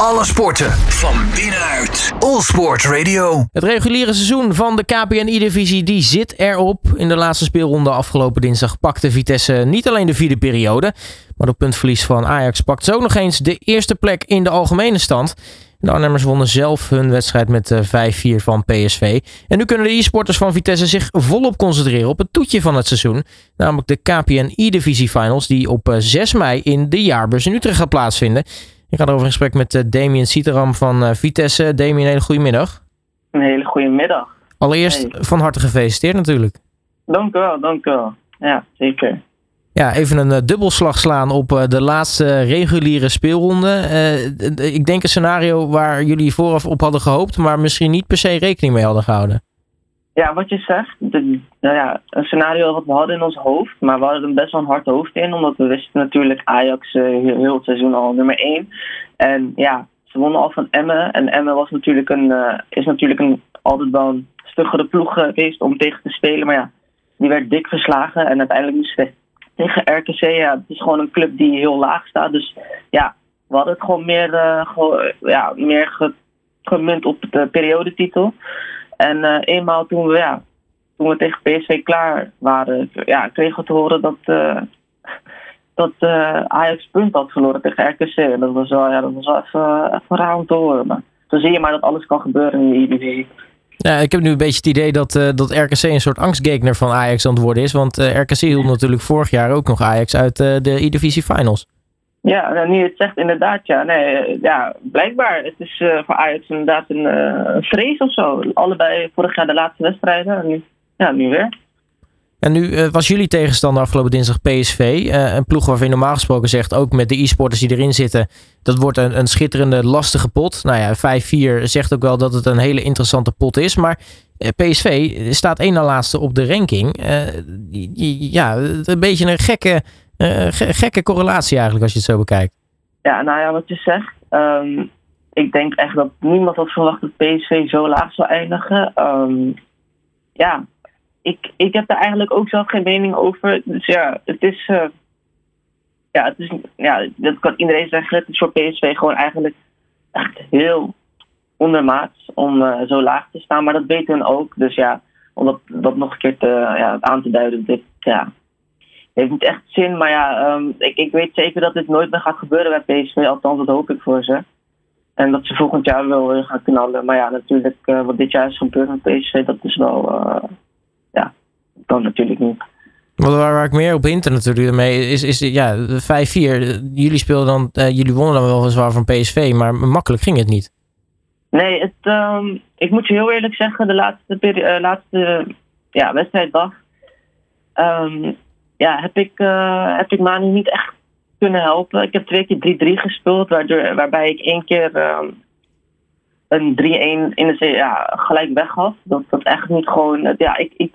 Alle sporten van binnenuit. All Sport Radio. Het reguliere seizoen van de KPNI-divisie die zit erop. In de laatste speelronde afgelopen dinsdag pakte Vitesse niet alleen de vierde periode. Maar op puntverlies van Ajax pakt ze ook nog eens de eerste plek in de algemene stand. De Arnhemmers wonnen zelf hun wedstrijd met 5-4 van PSV. En nu kunnen de e-sporters van Vitesse zich volop concentreren op het toetje van het seizoen. Namelijk de KPNI-divisie finals die op 6 mei in de jaarbeurs in Utrecht gaat plaatsvinden. Ik ga erover in gesprek met uh, Damien Sieteram van uh, Vitesse. Damien, een hele goede middag. Een hele goede middag. Allereerst hey. van harte gefeliciteerd natuurlijk. Dank u wel, dank u wel. Ja, zeker. Ja, even een uh, dubbelslag slaan op de laatste reguliere speelronde. ik denk een scenario waar jullie vooraf op hadden gehoopt, maar misschien niet per se rekening mee hadden gehouden. Ja, wat je zegt, nou ja, een scenario wat we hadden in ons hoofd, maar we hadden er best wel een hard hoofd in, omdat we wisten natuurlijk Ajax uh, heel, het seizoen al nummer 1. En ja, ze wonnen al van Emmen en Emmen was natuurlijk een, uh, is natuurlijk een, altijd wel een stuggere ploeg geweest om tegen te spelen, maar ja, die werd dik verslagen en uiteindelijk moesten we tegen RKC, ja, het is gewoon een club die heel laag staat, dus ja, we hadden het gewoon meer, uh, ja, meer ge, gemunt op de periodetitel. En uh, eenmaal toen we, ja, toen we tegen PSV klaar waren, ja, kregen we te horen dat, uh, dat uh, Ajax punt had verloren tegen RKC. En dat was wel, ja, dat was even, even raar om te horen. Maar zo zie je maar dat alles kan gebeuren in die divisie. Ja, ik heb nu een beetje het idee dat, dat RKC een soort angstgekner van Ajax aan het worden is. Want RKC hield natuurlijk vorig jaar ook nog Ajax uit de E-Divisie Finals. Ja, nou, nu je het zegt, inderdaad, ja. Nee, ja, blijkbaar. Het is uh, voor Ajax inderdaad een, uh, een vrees of zo. Allebei vorig jaar de laatste wedstrijden. En nu, ja, nu weer. En nu was jullie tegenstander afgelopen dinsdag PSV. een ploeg waarvan je normaal gesproken zegt, ook met de e-sporters die erin zitten, dat wordt een, een schitterende, lastige pot. Nou ja, 5-4 zegt ook wel dat het een hele interessante pot is. Maar PSV staat één na laatste op de ranking. ja, een beetje een gekke gekke correlatie eigenlijk als je het zo bekijkt. Ja, nou ja, wat je zegt. Um, ik denk echt dat niemand had verwacht dat PSV zo laag zou eindigen. Um, ja, ik, ik heb daar eigenlijk ook zelf geen mening over. Dus ja, het is. Uh, ja, het is, ja, dat kan iedereen zeggen. Het is voor PSV gewoon eigenlijk echt heel ondermaats om uh, zo laag te staan. Maar dat weten hun ook. Dus ja, om dat, dat nog een keer te, ja, aan te duiden. Dit, ja, heeft niet echt zin. Maar ja, um, ik, ik weet zeker dat dit nooit meer gaat gebeuren bij PSV. Althans, dat hoop ik voor ze. En dat ze volgend jaar wel weer gaan knallen. Maar ja, natuurlijk, uh, wat dit jaar is gebeurd met PSV, dat is wel. Uh, ja, dat kan natuurlijk niet. Wat waar, waar ik meer op hinter natuurlijk mee is, is ja, 5-4. Jullie speelden dan, uh, jullie wonnen dan wel zwaar van PSV, maar makkelijk ging het niet. Nee, het, um, ik moet je heel eerlijk zeggen, de laatste, uh, laatste ja, wedstrijddag. Um, ja, heb ik, uh, heb ik Manu niet echt kunnen helpen. Ik heb twee keer 3-3 gespeeld, waardoor, waarbij ik één keer uh, een 3-1 in de ja, gelijk weg had. Dat dat echt niet gewoon. Ja, ik, ik,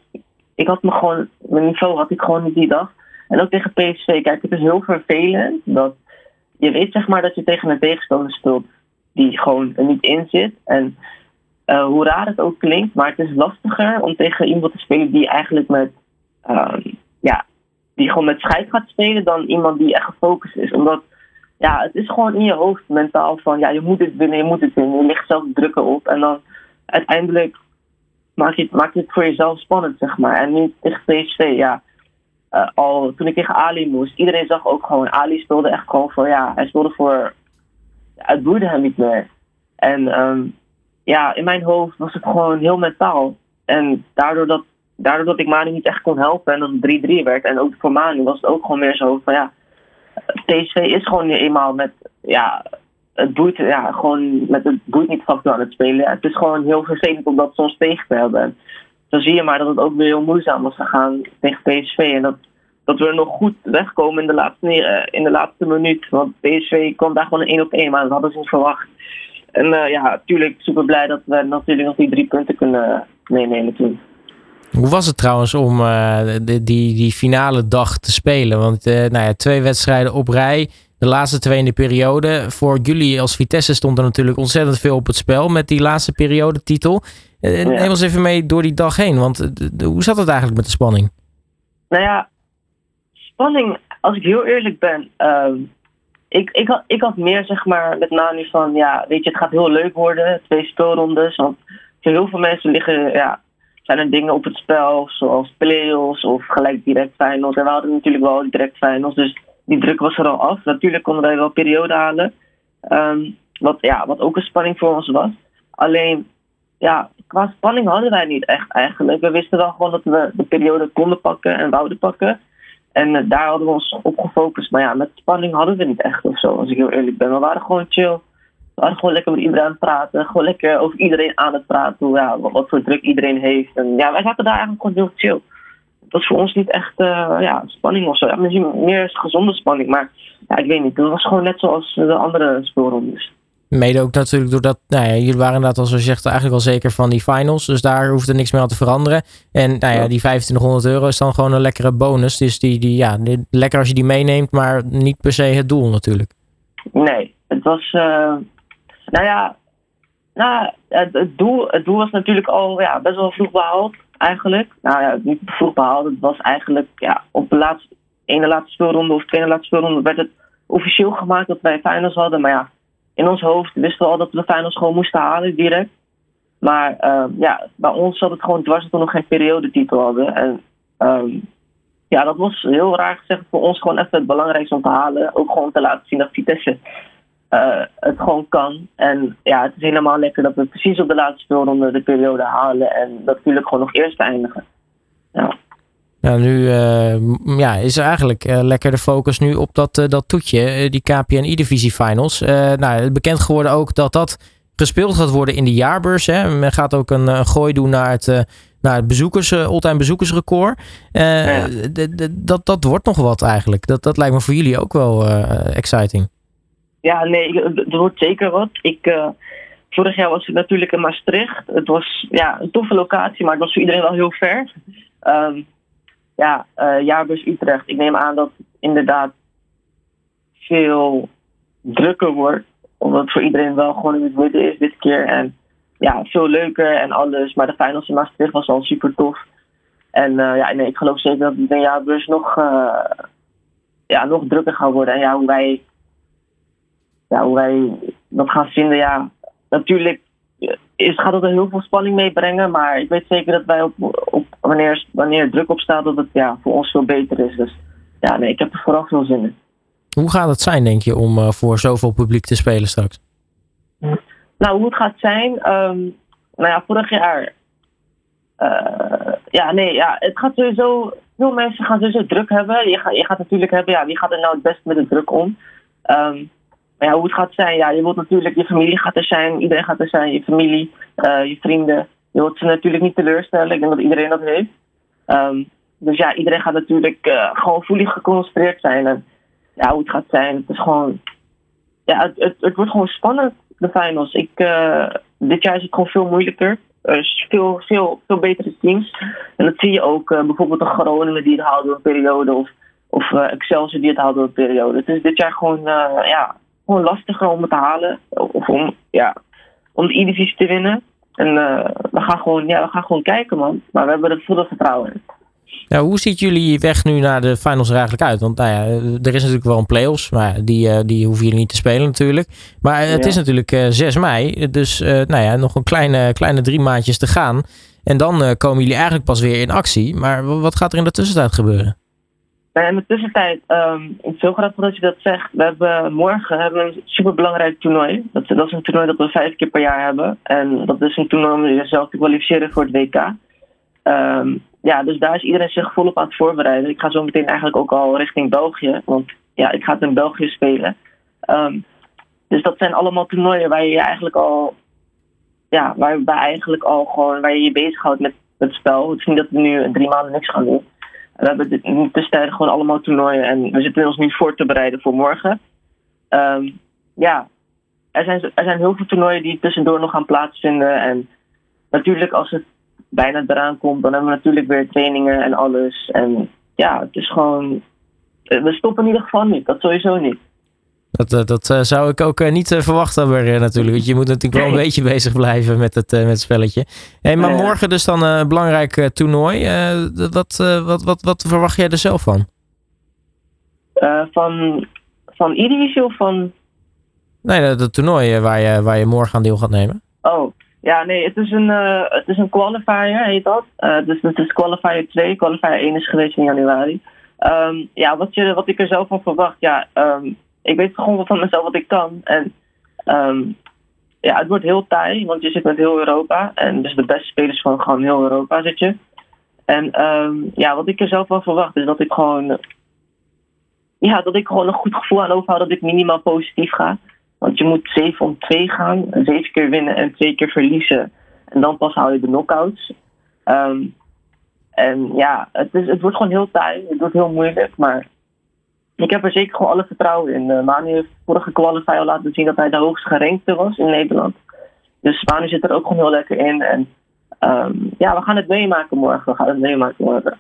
ik had me gewoon. Mijn niveau had ik gewoon niet die dag. En ook tegen PSV. Kijk, het is heel vervelend dat je weet zeg maar dat je tegen een tegenstander speelt die gewoon er niet in zit. En uh, hoe raar het ook klinkt, maar het is lastiger om tegen iemand te spelen die eigenlijk met. Um, ja, die gewoon met scheid gaat spelen dan iemand die echt gefocust is. Omdat ja, het is gewoon in je hoofd mentaal van ja, je moet het winnen, je moet het winnen. Je ligt zelf drukken op en dan uiteindelijk maak je, het, maak je het voor jezelf spannend, zeg maar. En nu tegen PSV, ja. Uh, al toen ik tegen Ali moest, iedereen zag ook gewoon, Ali speelde echt gewoon voor, ja, hij speelde voor, het boeide hem niet meer. En um, ja, in mijn hoofd was het gewoon heel mentaal. En daardoor dat daardoor dat ik Manu niet echt kon helpen en dat het 3-3 werd. En ook voor Manu was het ook gewoon meer zo van ja, PSV is gewoon nu eenmaal met, ja, het boeit, ja, gewoon met het boeit niet factor aan het spelen. Het is gewoon heel vervelend om dat soms tegen te hebben. En dan zie je maar dat het ook weer heel moeizaam was gegaan tegen PSV. En dat, dat we er nog goed wegkomen in de laatste, in de laatste minuut. Want PSV kwam daar gewoon een 1 op 1, maar dat hadden ze niet verwacht. En uh, ja, natuurlijk super blij dat we natuurlijk nog die drie punten kunnen meenemen toen. Hoe was het trouwens om uh, die, die, finale dag te spelen? Want uh, nou ja, twee wedstrijden op rij, de laatste twee in de periode. Voor jullie als Vitesse stond er natuurlijk ontzettend veel op het spel met die laatste periode titel. Ja. Neem ons even mee door die dag heen, want hoe zat het eigenlijk met de spanning? Nou ja, spanning, als ik heel eerlijk ben, ik, ik, had, ik had meer zeg maar met Nani van, ja, weet je, het gaat heel leuk worden, twee speelrondes. Want voor heel veel mensen liggen, ja, zijn er dingen op het spel, zoals play-offs of gelijk direct finals. En we hadden natuurlijk wel direct finals, dus die druk was er al af. Natuurlijk konden wij wel periode halen, ehm, wat, ja, wat ook een spanning voor ons was. Alleen, ja, qua spanning hadden wij niet echt eigenlijk. We wisten wel gewoon dat we de periode konden pakken en wouden pakken. En eh, daar hadden we ons op gefocust. Maar ja, met spanning hadden we niet echt of zo, als ik heel eerlijk ben. We waren gewoon chill. Gewoon lekker met iedereen aan het praten. Gewoon lekker over iedereen aan het praten. Ja, wat, voor druk iedereen heeft. En ja, wij zaten daar eigenlijk gewoon heel chill. Het was voor ons niet echt uh, ja, spanning of zo. Ja, misschien meer gezonde spanning. Maar ja, ik weet niet. Het was gewoon net zoals de andere speelrondes. Mede ook natuurlijk doordat, nou ja, jullie waren inderdaad, als je zegt, eigenlijk wel zeker van die finals. Dus daar hoeft er niks meer aan te veranderen. En nou ja, die 2500 euro is dan gewoon een lekkere bonus. Dus die, die ja, lekker als je die meeneemt, maar niet per se het doel natuurlijk. Nee, het was, uh, nou ja, nou, het, doel, het doel was natuurlijk al ja, best wel vroeg behaald, eigenlijk. Nou ja, niet vroeg behaald, het was eigenlijk ja, op de laatste, ene laatste speelronde of tweede laatste speelronde werd het officieel gemaakt dat wij finals hadden. Maar ja, in ons hoofd wisten we al dat we de finals gewoon moesten halen direct. Maar uh, ja, bij ons zat het gewoon dwars dat we nog geen periodetitel hadden. En um, ja, dat was heel raar gezegd voor ons gewoon echt het belangrijkste om te halen. Ook gewoon te laten zien dat Vitesse uh, het gewoon kan. En ja, het is helemaal lekker dat we precies op de laatste speelronde de periode halen. En natuurlijk gewoon nog eerst eindigen. Ja. Nou, nu uh, ja, is er eigenlijk uh, lekker de focus nu op dat, dat toetje, die KPN E-Divisie Finals. nou, bekend geworden ook dat dat gespeeld gaat worden in de jaarbeurs. Hè. Men gaat ook een, een gooi doen naar het, naar het bezoekers, all-time bezoekersrecord. Ja. dat, dat wordt nog wat eigenlijk. Dat, dat lijkt me voor jullie ook wel exciting. Ja, nee, er wordt zeker wat. Ik, vorig jaar was ik natuurlijk in Maastricht. Het was ja, een toffe locatie, maar het was voor iedereen wel heel ver. Um, ja, uh, jaarbus Utrecht. Ik neem aan dat het inderdaad veel drukker wordt. Omdat het voor iedereen wel gewoon in het midden is dit keer. En ja, veel leuker en alles. Maar de finals in Maastricht was al super tof. En uh, ja, nee, ik geloof zeker dat de jaarbus nog, uh, ja, nog drukker gaat worden. En ja, hoe wij, ja, hoe wij dat gaan vinden, ja, natuurlijk is, gaat het er heel veel spanning meebrengen. Maar ik weet zeker dat wij op, op wanneer, wanneer druk op staat, dat het ja, voor ons veel beter is. Dus ja, nee, ik heb er vooral veel zin in. Hoe gaat het zijn, denk je, om uh, voor zoveel publiek te spelen straks? Nou, hoe het gaat zijn. Um, nou ja, vorig jaar. Uh, ja, nee, ja, het gaat sowieso. Veel mensen gaan sowieso druk hebben. Je gaat, je gaat natuurlijk hebben, ja, wie gaat er nou het best met de druk om? Um, ja, hoe het gaat zijn, ja, je wilt natuurlijk, je familie gaat er zijn, iedereen gaat er zijn, je familie, uh, je vrienden. Je wilt ze natuurlijk niet teleurstellen, ik denk dat iedereen dat heeft. Um, dus ja, iedereen gaat natuurlijk uh, gewoon fully geconcentreerd zijn. En ja, hoe het gaat zijn, het is gewoon, ja, het, het, wordt gewoon spannend, de finals. Ik, uh, dit jaar is het gewoon veel moeilijker. Er is veel, veel, veel betere teams. En dat zie je ook, bijvoorbeeld de Groningen die het houden door een periode, of, of Excelsior die het houden door een periode. Het is dit jaar gewoon, ja, gewoon lastiger om het te halen. Of om, ja, om de E-divisie te winnen. En uh, we, gaan gewoon, ja, we gaan gewoon kijken, man. Maar we hebben er volle vertrouwen in. Nou, hoe ziet jullie weg nu naar de finals er eigenlijk uit? Want nou ja, er is natuurlijk wel een play-offs, maar die, uh, die hoeven jullie niet te spelen natuurlijk. Maar het ja. is natuurlijk uh, 6 mei, dus nou ja, nog een kleine, kleine drie maandjes te gaan. En dan komen jullie eigenlijk pas weer in actie. Maar wat gaat er in de tussentijd gebeuren? Nou, in de tussentijd, um, vind heel graag dat je dat zegt. We hebben morgen hebben een superbelangrijk toernooi. Dat, dat is een toernooi dat we vijf keer per jaar hebben. En dat is een toernooi om jezelf te kwalificeren voor het WK. Um, ja, dus daar is iedereen zich volop aan het voorbereiden. Ik ga zo meteen eigenlijk ook al richting België. Want ja, ik ga het in België spelen. Um, dus dat zijn allemaal toernooien waar je eigenlijk al... Ja, waarbij eigenlijk al gewoon... Waar je je bezighoudt met het spel. Het is niet dat we nu drie maanden niks gaan doen. We hebben dit, tussentijds gewoon allemaal toernooien en we zitten ons niet voor te bereiden voor morgen. Um, ja, er zijn, er zijn heel veel toernooien die tussendoor nog gaan plaatsvinden. En natuurlijk, als het bijna eraan komt, dan hebben we natuurlijk weer trainingen en alles. En ja, het is gewoon. We stoppen in ieder geval niet, dat sowieso niet. Dat, eh, dat uh, zou ik ook uh, niet verwachten maar, natuurlijk. Want je moet natuurlijk wel een beetje bezig blijven met het, met het spelletje. Hey, maar morgen dus dan een belangrijk toernooi. wat, wat, wat, wat verwacht jij er zelf van? van, van E-divisie of van... Nee, dat, dat toernooi waar je, waar je morgen aan deel gaat nemen. Oh, ja, nee, het is een, uh, het is een qualifier, heet dat. Uh, dus het is qualifier 2. Qualifier 1 is geweest in januari. Um, ja, wat, je, wat ik er zelf van verwacht, ja, um, ik weet gewoon van mezelf wat ik kan. En um, ja, het wordt heel taai, want je zit met heel Europa. En dus de beste spelers van gewoon heel Europa zit je. En ja, wat ik er zelf van verwacht is dat ik gewoon... Ja, dat ik gewoon een goed gevoel aan overhoud dat ik minimaal positief ga. Want je moet 7 om 2 gaan, 7 keer winnen en 2 keer verliezen. En dan pas haal je de knockouts. Um, en ja, het, is, het wordt gewoon heel taai. Het wordt heel moeilijk. Maar ik heb er zeker gewoon alle vertrouwen in. Uh, Manu heeft vorige qualifier al laten zien dat hij de hoogst gerankte was in Nederland. Dus Manu zit er ook gewoon heel lekker in. En um, ja, we gaan het meemaken morgen. We gaan het meemaken morgen.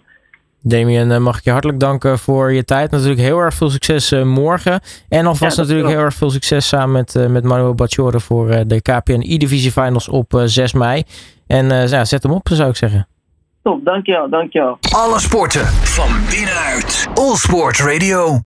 Damien, eh, mag ik je hartelijk danken voor je tijd. Natuurlijk heel erg veel succes uh, morgen. En alvast ja, natuurlijk heel erg veel succes samen met, met Manuel Bacciore voor de KPN E-Divisie Finals op 6 mei. En ja, zet hem op, zou ik zeggen. Top, dankjewel, dankjewel. Alle sporten van binnenuit. All Sport Radio.